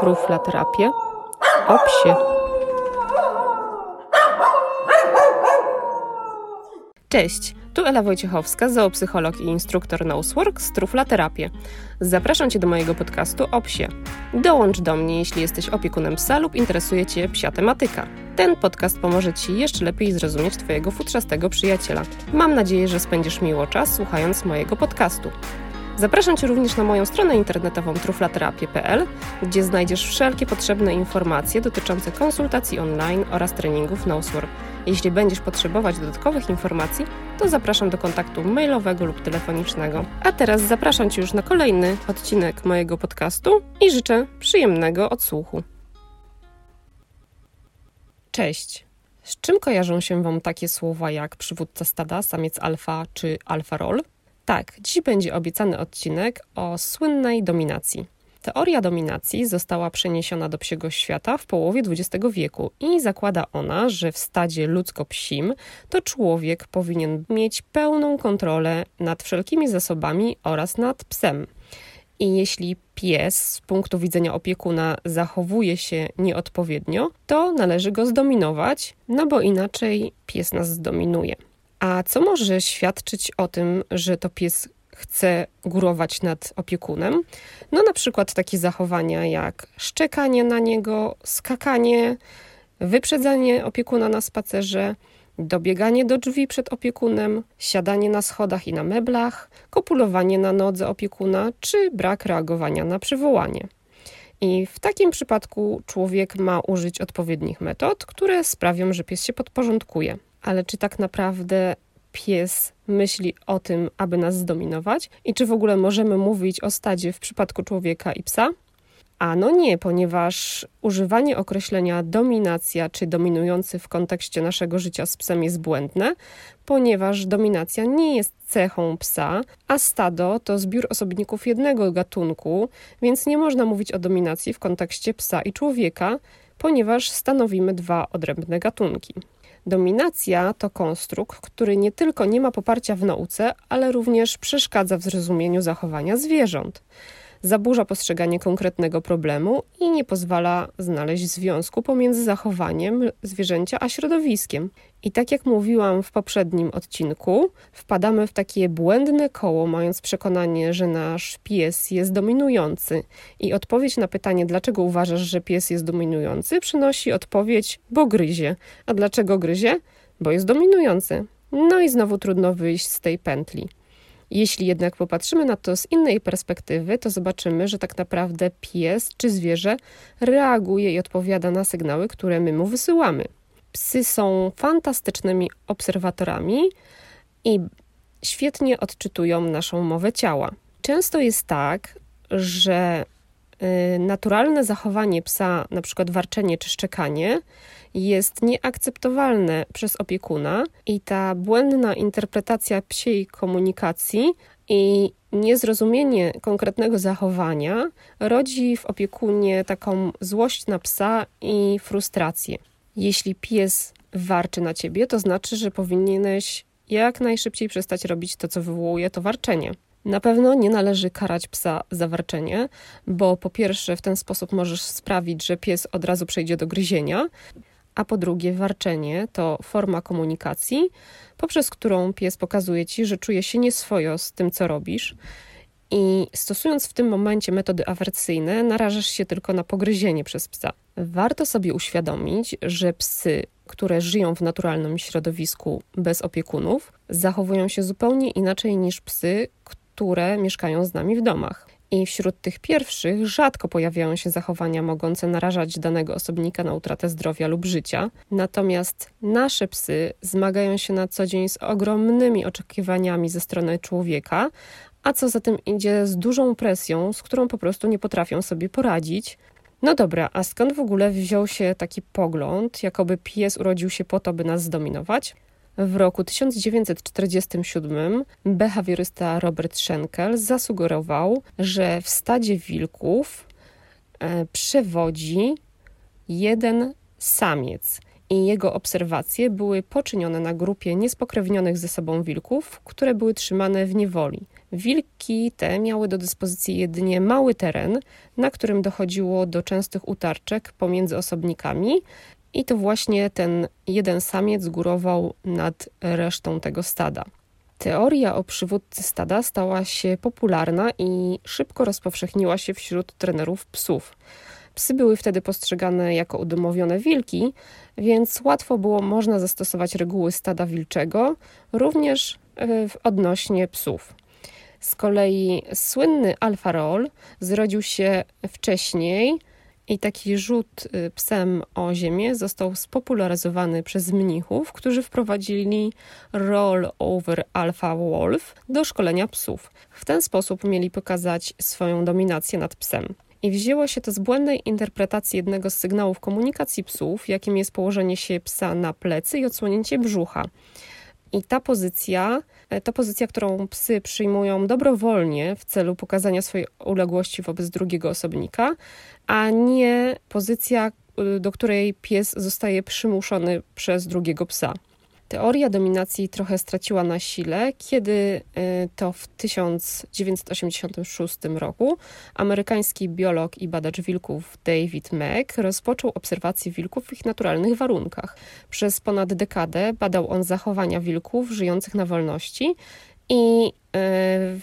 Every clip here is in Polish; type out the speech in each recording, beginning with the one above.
truflaterapię o psie. Cześć, tu Ela Wojciechowska, zoopsycholog i instruktor Nosework z Truflaterapię. Zapraszam Cię do mojego podcastu o psie. Dołącz do mnie, jeśli jesteś opiekunem psa lub interesuje Cię psia tematyka. Ten podcast pomoże Ci jeszcze lepiej zrozumieć Twojego futrzastego przyjaciela. Mam nadzieję, że spędzisz miło czas słuchając mojego podcastu. Zapraszam Cię również na moją stronę internetową truflaterapię.pl, gdzie znajdziesz wszelkie potrzebne informacje dotyczące konsultacji online oraz treningów Nosework. Jeśli będziesz potrzebować dodatkowych informacji, to zapraszam do kontaktu mailowego lub telefonicznego. A teraz zapraszam Cię już na kolejny odcinek mojego podcastu i życzę przyjemnego odsłuchu. Cześć! Z czym kojarzą się Wam takie słowa jak przywódca stada, samiec alfa czy alfa roll? Tak, dziś będzie obiecany odcinek o słynnej dominacji. Teoria dominacji została przeniesiona do psiego świata w połowie XX wieku i zakłada ona, że w stadzie ludzko-psim to człowiek powinien mieć pełną kontrolę nad wszelkimi zasobami oraz nad psem. I jeśli pies z punktu widzenia opiekuna zachowuje się nieodpowiednio, to należy go zdominować, no bo inaczej pies nas zdominuje. A co może świadczyć o tym, że to pies chce górować nad opiekunem? No, na przykład takie zachowania jak szczekanie na niego, skakanie, wyprzedzanie opiekuna na spacerze, dobieganie do drzwi przed opiekunem, siadanie na schodach i na meblach, kopulowanie na nodze opiekuna czy brak reagowania na przywołanie. I w takim przypadku człowiek ma użyć odpowiednich metod, które sprawią, że pies się podporządkuje ale czy tak naprawdę pies myśli o tym, aby nas zdominować? I czy w ogóle możemy mówić o stadzie w przypadku człowieka i psa? A no nie, ponieważ używanie określenia dominacja czy dominujący w kontekście naszego życia z psem jest błędne, ponieważ dominacja nie jest cechą psa, a stado to zbiór osobników jednego gatunku, więc nie można mówić o dominacji w kontekście psa i człowieka, ponieważ stanowimy dwa odrębne gatunki. Dominacja to konstrukt, który nie tylko nie ma poparcia w nauce, ale również przeszkadza w zrozumieniu zachowania zwierząt. Zaburza postrzeganie konkretnego problemu i nie pozwala znaleźć związku pomiędzy zachowaniem zwierzęcia a środowiskiem. I tak jak mówiłam w poprzednim odcinku, wpadamy w takie błędne koło, mając przekonanie, że nasz pies jest dominujący. I odpowiedź na pytanie, dlaczego uważasz, że pies jest dominujący, przynosi odpowiedź, bo gryzie. A dlaczego gryzie? Bo jest dominujący. No i znowu trudno wyjść z tej pętli. Jeśli jednak popatrzymy na to z innej perspektywy, to zobaczymy, że tak naprawdę pies czy zwierzę reaguje i odpowiada na sygnały, które my mu wysyłamy. Psy są fantastycznymi obserwatorami i świetnie odczytują naszą mowę ciała. Często jest tak, że y, naturalne zachowanie psa, na przykład warczenie czy szczekanie, jest nieakceptowalne przez opiekuna i ta błędna interpretacja psiej komunikacji i niezrozumienie konkretnego zachowania rodzi w opiekunie taką złość na psa i frustrację. Jeśli pies warczy na ciebie, to znaczy, że powinieneś jak najszybciej przestać robić to, co wywołuje to warczenie. Na pewno nie należy karać psa za warczenie, bo po pierwsze w ten sposób możesz sprawić, że pies od razu przejdzie do gryzienia, a po drugie warczenie to forma komunikacji, poprzez którą pies pokazuje ci, że czuje się nieswojo z tym, co robisz. I stosując w tym momencie metody awersyjne, narażasz się tylko na pogryzienie przez psa. Warto sobie uświadomić, że psy, które żyją w naturalnym środowisku bez opiekunów, zachowują się zupełnie inaczej niż psy, które mieszkają z nami w domach. I wśród tych pierwszych rzadko pojawiają się zachowania mogące narażać danego osobnika na utratę zdrowia lub życia. Natomiast nasze psy zmagają się na co dzień z ogromnymi oczekiwaniami ze strony człowieka, a co za tym idzie z dużą presją, z którą po prostu nie potrafią sobie poradzić. No dobra, a skąd w ogóle wziął się taki pogląd, jakoby pies urodził się po to, by nas zdominować? W roku 1947 behawiorysta Robert Schenkel zasugerował, że w stadzie wilków e, przewodzi jeden samiec i jego obserwacje były poczynione na grupie niespokrewnionych ze sobą wilków, które były trzymane w niewoli. Wilki te miały do dyspozycji jedynie mały teren, na którym dochodziło do częstych utarczek pomiędzy osobnikami, i to właśnie ten jeden samiec górował nad resztą tego stada. Teoria o przywódcy stada stała się popularna i szybko rozpowszechniła się wśród trenerów psów. Psy były wtedy postrzegane jako udomowione wilki, więc łatwo było można zastosować reguły stada wilczego, również e, odnośnie psów. Z kolei słynny Alfa Roll zrodził się wcześniej i taki rzut y, psem o ziemię został spopularyzowany przez mnichów, którzy wprowadzili roll over alpha wolf do szkolenia psów. W ten sposób mieli pokazać swoją dominację nad psem. I wzięło się to z błędnej interpretacji jednego z sygnałów komunikacji psów, jakim jest położenie się psa na plecy i odsłonięcie brzucha. I ta pozycja, to pozycja, którą psy przyjmują dobrowolnie w celu pokazania swojej uległości wobec drugiego osobnika, a nie pozycja, y, do której pies zostaje przymuszony przez drugiego psa. Teoria dominacji trochę straciła na sile, kiedy y, to w 1986 roku amerykański biolog i badacz wilków David Mack rozpoczął obserwacje wilków w ich naturalnych warunkach. Przez ponad dekadę badał on zachowania wilków żyjących na wolności i y,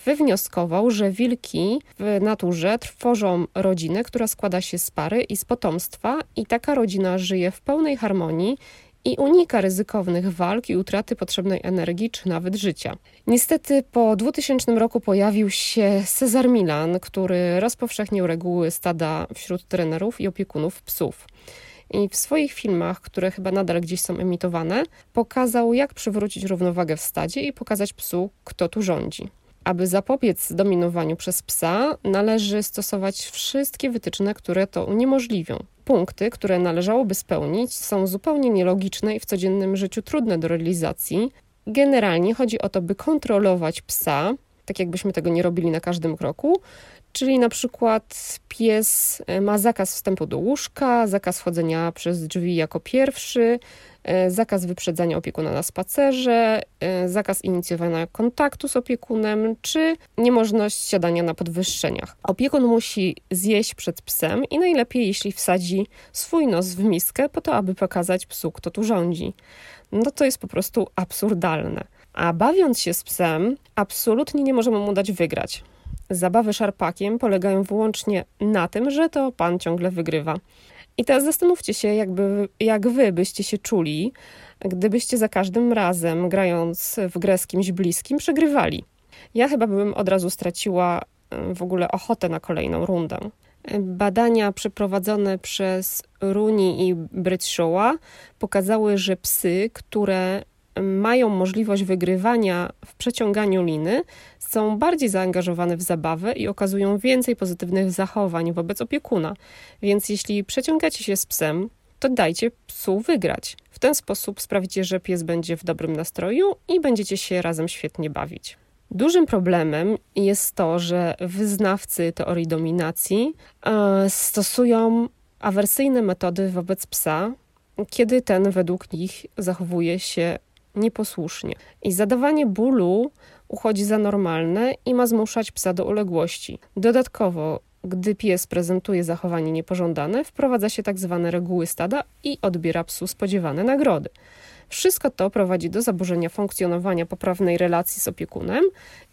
wywnioskował, że wilki w naturze tworzą rodzinę, która składa się z pary i z potomstwa, i taka rodzina żyje w pełnej harmonii i unika ryzykownych walk i utraty potrzebnej energii czy nawet życia. Niestety po 2000 roku pojawił się Cezar Milan, który rozpowszechnił reguły stada wśród trenerów i opiekunów psów. I w swoich filmach, które chyba nadal gdzieś są emitowane, pokazał, jak przywrócić równowagę w stadzie i pokazać psu, kto tu rządzi. Aby zapobiec dominowaniu przez psa, należy stosować wszystkie wytyczne, które to uniemożliwią. Punkty, które należałoby spełnić, są zupełnie nielogiczne i w codziennym życiu trudne do realizacji. Generalnie chodzi o to, by kontrolować psa, tak jakbyśmy tego nie robili na każdym kroku, czyli na przykład pies ma zakaz wstępu do łóżka, zakaz wchodzenia przez drzwi jako pierwszy, E, zakaz wyprzedzania opiekuna na spacerze, e, zakaz inicjowania kontaktu z opiekunem, czy niemożność siadania na podwyższeniach. Opiekun musi zjeść przed psem i najlepiej, jeśli wsadzi swój nos w miskę, po to, aby pokazać psu, kto tu rządzi. No to jest po prostu absurdalne. A bawiąc się z psem, absolutnie nie możemy mu dać wygrać. Zabawy szarpakiem polegają wyłącznie na tym, że to pan ciągle wygrywa. I teraz zastanówcie się, jakby, jak wy byście się czuli, gdybyście za każdym razem, grając w grę z kimś bliskim, przegrywali. Ja chyba bym od razu straciła w ogóle ochotę na kolejną rundę. Badania przeprowadzone przez Rooney i Britshaw'a pokazały, że psy, które mają możliwość wygrywania w przeciąganiu liny, są bardziej zaangażowane w zabawę i okazują więcej pozytywnych zachowań wobec opiekuna. Więc jeśli przeciągacie się z psem, to dajcie psu wygrać. W ten sposób sprawicie, że pies będzie w dobrym nastroju i będziecie się razem świetnie bawić. Dużym problemem jest to, że wyznawcy teorii dominacji e, stosują awersyjne metody wobec psa, kiedy ten według nich zachowuje się nieposłusznie. I zadawanie bólu uchodzi za normalne i ma zmuszać psa do uległości. Dodatkowo, gdy pies prezentuje zachowanie niepożądane, wprowadza się tak zwane reguły stada i odbiera psu spodziewane nagrody. Wszystko to prowadzi do zaburzenia funkcjonowania poprawnej relacji z opiekunem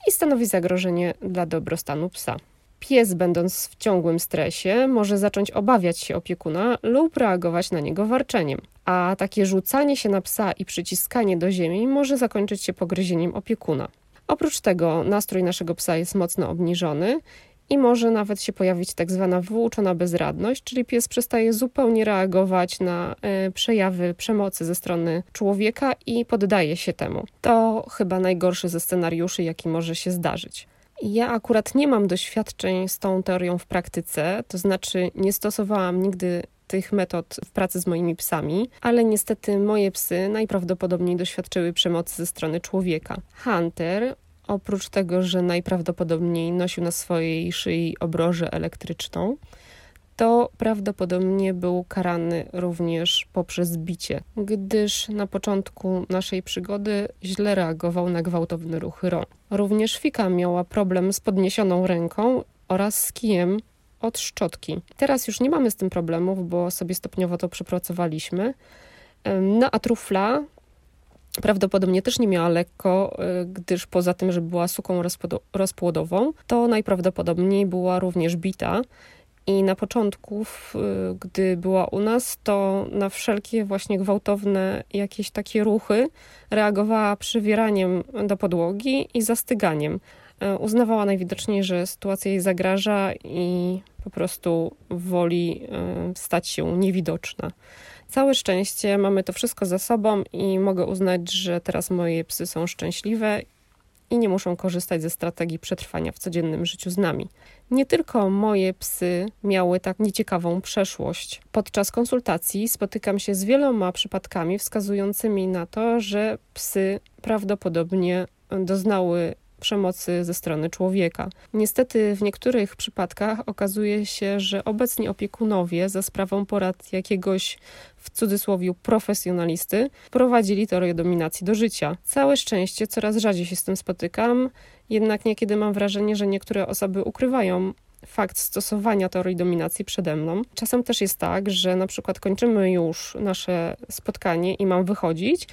i stanowi zagrożenie dla dobrostanu psa. Pies, będąc w ciągłym stresie, może zacząć obawiać się opiekuna lub reagować na niego warczeniem, a takie rzucanie się na psa i przyciskanie do ziemi może zakończyć się pogryzieniem opiekuna. Oprócz tego nastrój naszego psa jest mocno obniżony i może nawet się pojawić tak zwana wyuczona bezradność, czyli pies przestaje zupełnie reagować na y, przejawy przemocy ze strony człowieka i poddaje się temu. To chyba najgorszy ze scenariuszy, jaki może się zdarzyć. Ja akurat nie mam doświadczeń z tą teorią w praktyce, to znaczy nie stosowałam nigdy tych metod w pracy z moimi psami, ale niestety moje psy najprawdopodobniej doświadczyły przemocy ze strony człowieka. Hunter, oprócz tego, że najprawdopodobniej nosił na swojej szyi obrożę elektryczną, to prawdopodobnie był karany również poprzez bicie, gdyż na początku naszej przygody źle reagował na gwałtowne ruchy rąk. Również Fika miała problem z podniesioną ręką oraz z kijem od szczotki. Teraz już nie mamy z tym problemów, bo sobie stopniowo to przepracowaliśmy. No a trufla prawdopodobnie też nie miała lekko, y, gdyż poza tym, że była suką rozpłodową, to najprawdopodobniej była również bita. I na początku, gdy była u nas, to na wszelkie właśnie gwałtowne jakieś takie ruchy reagowała przywieraniem do podłogi i zastyganiem. E, uznawała najwidoczniej, że sytuacja jej zagraża i po prostu woli e, stać się niewidoczna. Całe szczęście mamy to wszystko za sobą i mogę uznać, że teraz moje psy są szczęśliwe i nie muszą korzystać ze strategii przetrwania w codziennym życiu z nami. Nie tylko moje psy miały tak nieciekawą przeszłość. Podczas konsultacji spotykam się z wieloma przypadkami wskazującymi na to, że psy prawdopodobnie doznały przemocy ze strony człowieka. Niestety w niektórych przypadkach okazuje się, że obecni opiekunowie za sprawą porad jakiegoś w cudzysłowie profesjonalisty prowadzili teorię dominacji do życia. Całe szczęście coraz rzadziej się z tym spotykam, jednak niekiedy mam wrażenie, że niektóre osoby ukrywają fakt stosowania teorii dominacji przede mną. Czasem też jest tak, że na przykład kończymy już nasze spotkanie i mam wychodzić,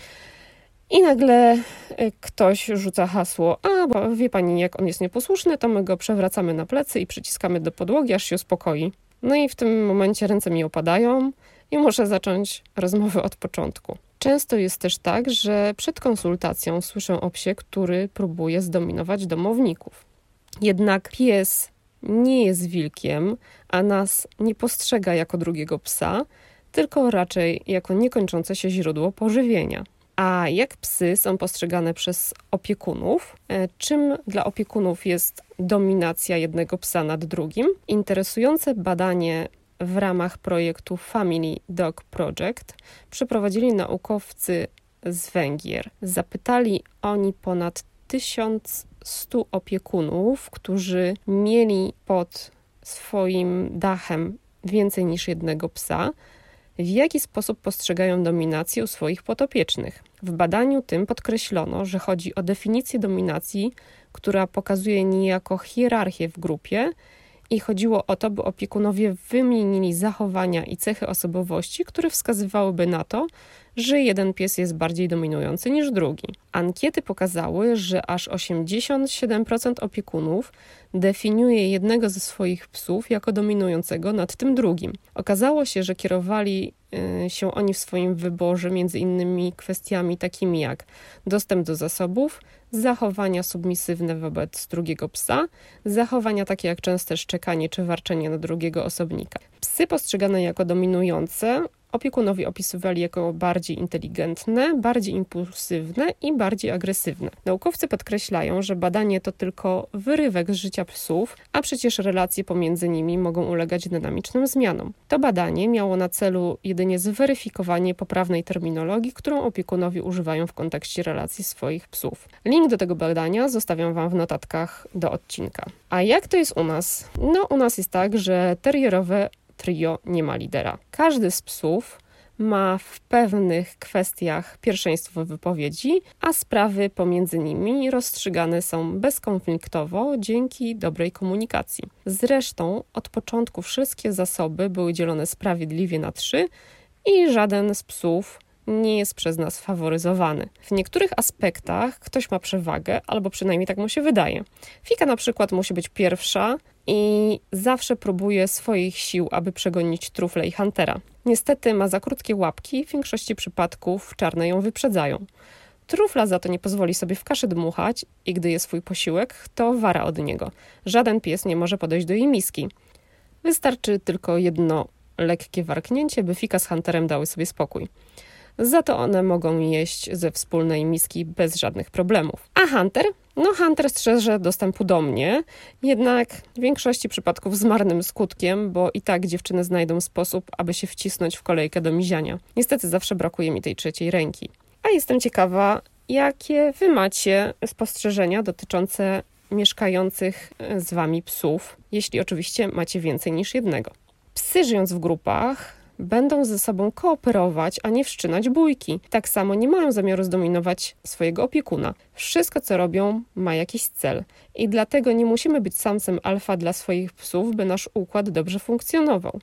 i nagle e, ktoś rzuca hasło: A, bo wie pani, jak on jest nieposłuszny, to my go przewracamy na plecy i przyciskamy do podłogi, aż się uspokoi. No i w tym momencie ręce mi opadają i muszę zacząć rozmowę od początku. Często jest też tak, że przed konsultacją słyszę o psie, który próbuje zdominować domowników. Jednak pies nie jest wilkiem, a nas nie postrzega jako drugiego psa, tylko raczej jako niekończące się źródło pożywienia. A jak psy są postrzegane przez opiekunów? E, czym dla opiekunów jest dominacja jednego psa nad drugim? Interesujące badanie w ramach projektu Family Dog Project przeprowadzili naukowcy z Węgier. Zapytali oni ponad 1100 opiekunów, którzy mieli pod swoim dachem więcej niż jednego psa w jaki sposób postrzegają dominację u swoich potopiecznych. W badaniu tym podkreślono, że chodzi o definicję dominacji, która pokazuje niejako hierarchię w grupie i chodziło o to, by opiekunowie wymienili zachowania i cechy osobowości, które wskazywałyby na to, że jeden pies jest bardziej dominujący niż drugi. Ankiety pokazały, że aż 87% opiekunów definiuje jednego ze swoich psów jako dominującego nad tym drugim. Okazało się, że kierowali y, się oni w swoim wyborze między innymi kwestiami takimi jak dostęp do zasobów, zachowania submisywne wobec drugiego psa, zachowania takie jak częste szczekanie czy warczenie na drugiego osobnika. Psy postrzegane jako dominujące opiekunowie opisywali jako bardziej inteligentne, bardziej impulsywne i bardziej agresywne. Naukowcy podkreślają, że badanie to tylko wyrywek z życia psów, a przecież relacje pomiędzy nimi mogą ulegać dynamicznym zmianom. To badanie miało na celu jedynie zweryfikowanie poprawnej terminologii, którą opiekunowie używają w kontekście relacji swoich psów. Link do tego badania zostawiam Wam w notatkach do odcinka. A jak to jest u nas? No, u nas jest tak, że terrierowe trio nie ma lidera. Każdy z psów ma w pewnych kwestiach pierwszeństwo wypowiedzi, a sprawy pomiędzy nimi rozstrzygane są bezkonfliktowo dzięki dobrej komunikacji. Zresztą od początku wszystkie zasoby były dzielone sprawiedliwie na trzy i żaden z psów nie jest przez nas faworyzowany. W niektórych aspektach ktoś ma przewagę, albo przynajmniej tak mu się wydaje. Fika na przykład musi być pierwsza i zawsze próbuje swoich sił, aby przegonić trufle i huntera. Niestety ma za krótkie łapki, w większości przypadków czarne ją wyprzedzają. Trufla za to nie pozwoli sobie w kaszy dmuchać i gdy je swój posiłek, to wara od niego. Żaden pies nie może podejść do jej miski. Wystarczy tylko jedno lekkie warknięcie, by Fika z Hunterem dały sobie spokój. Za to one mogą jeść ze wspólnej miski bez żadnych problemów. A Hunter? No, Hunter strzeże dostępu do mnie, jednak w większości przypadków z marnym skutkiem, bo i tak dziewczyny znajdą sposób, aby się wcisnąć w kolejkę do miziania. Niestety zawsze brakuje mi tej trzeciej ręki. A jestem ciekawa, jakie wy macie spostrzeżenia dotyczące mieszkających z wami psów, jeśli oczywiście macie więcej niż jednego. Psy żyjąc w grupach będą ze sobą kooperować, a nie wszczynać bójki. Tak samo nie mają zamiaru zdominować swojego opiekuna. Wszystko, co robią, ma jakiś cel. I dlatego nie musimy być samcem alfa dla swoich psów, by nasz układ dobrze funkcjonował.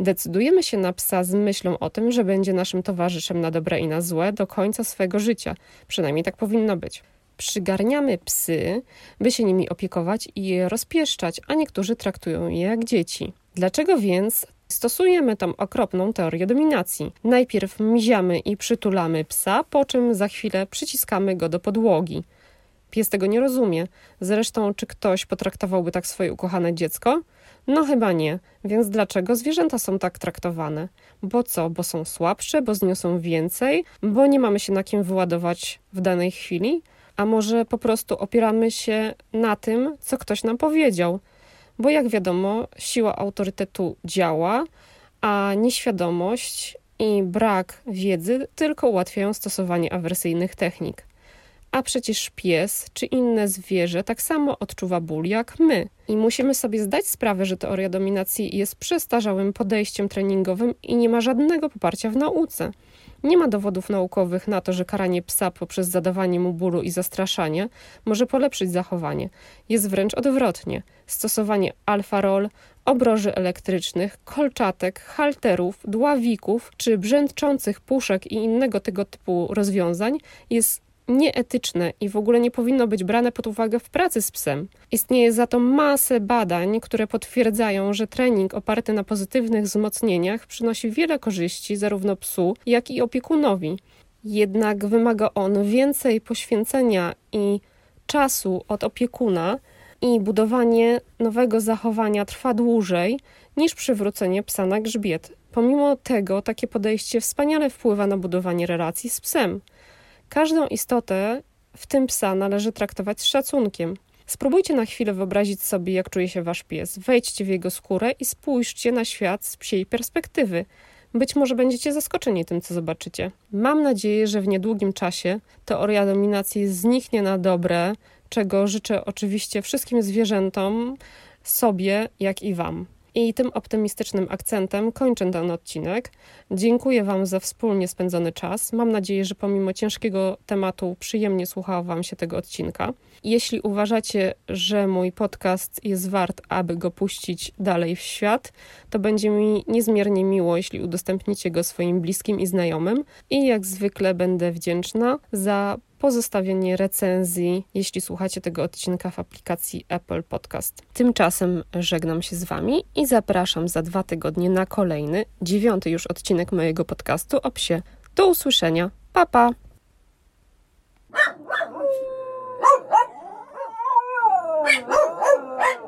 Decydujemy się na psa z myślą o tym, że będzie naszym towarzyszem na dobre i na złe do końca swojego życia. Przynajmniej tak powinno być. Przygarniamy psy, by się nimi opiekować i je rozpieszczać, a niektórzy traktują je jak dzieci. Dlaczego więc Stosujemy tą okropną teorię dominacji. Najpierw miziamy i przytulamy psa, po czym za chwilę przyciskamy go do podłogi. Pies tego nie rozumie. Zresztą, czy ktoś potraktowałby tak swoje ukochane dziecko? No chyba nie. Więc dlaczego zwierzęta są tak traktowane? Bo co? Bo są słabsze, bo zniosą więcej, bo nie mamy się na kim wyładować w danej chwili? A może po prostu opieramy się na tym, co ktoś nam powiedział? Bo jak wiadomo, siła autorytetu działa, a nieświadomość i brak wiedzy tylko ułatwiają stosowanie awersyjnych technik. A przecież pies czy inne zwierzę tak samo odczuwa ból jak my. I musimy sobie zdać sprawę, że teoria dominacji jest przestarzałym podejściem treningowym i nie ma żadnego poparcia w nauce. Nie ma dowodów naukowych na to, że karanie psa poprzez zadawanie mu bólu i zastraszanie może polepszyć zachowanie. Jest wręcz odwrotnie. Stosowanie alfa-rol, obroży elektrycznych, kolczatek, halterów, dławików czy brzęczących puszek i innego tego typu rozwiązań jest nieetyczne i w ogóle nie powinno być brane pod uwagę w pracy z psem. Istnieje za to masę badań, które potwierdzają, że trening oparty na pozytywnych wzmocnieniach przynosi wiele korzyści zarówno psu, jak i opiekunowi. Jednak wymaga on więcej poświęcenia i czasu od opiekuna, i budowanie nowego zachowania trwa dłużej niż przywrócenie psa na grzbiet. Pomimo tego, takie podejście wspaniale wpływa na budowanie relacji z psem. Każdą istotę, w tym psa, należy traktować z szacunkiem. Spróbujcie na chwilę wyobrazić sobie, jak czuje się wasz pies. Wejdźcie w jego skórę i spójrzcie na świat z psiej perspektywy. Być może będziecie zaskoczeni tym, co zobaczycie. Mam nadzieję, że w niedługim czasie teoria dominacji zniknie na dobre, czego życzę oczywiście wszystkim zwierzętom, sobie, jak i Wam. I tym optymistycznym akcentem kończę ten odcinek. Dziękuję Wam za wspólnie spędzony czas. Mam nadzieję, że pomimo ciężkiego tematu przyjemnie słuchało Wam się tego odcinka. Jeśli uważacie, że mój podcast jest wart, aby go puścić dalej w świat, to będzie mi niezmiernie miło, jeśli udostępnicie go swoim bliskim i znajomym. I jak zwykle będę wdzięczna za pozostawienie recenzji, jeśli słuchacie tego odcinka w aplikacji Apple Podcast. Tymczasem żegnam się z Wami i zapraszam za dwa tygodnie na kolejny, dziewiąty już odcinek mojego podcastu o psie. Do usłyszenia. Pa, pa!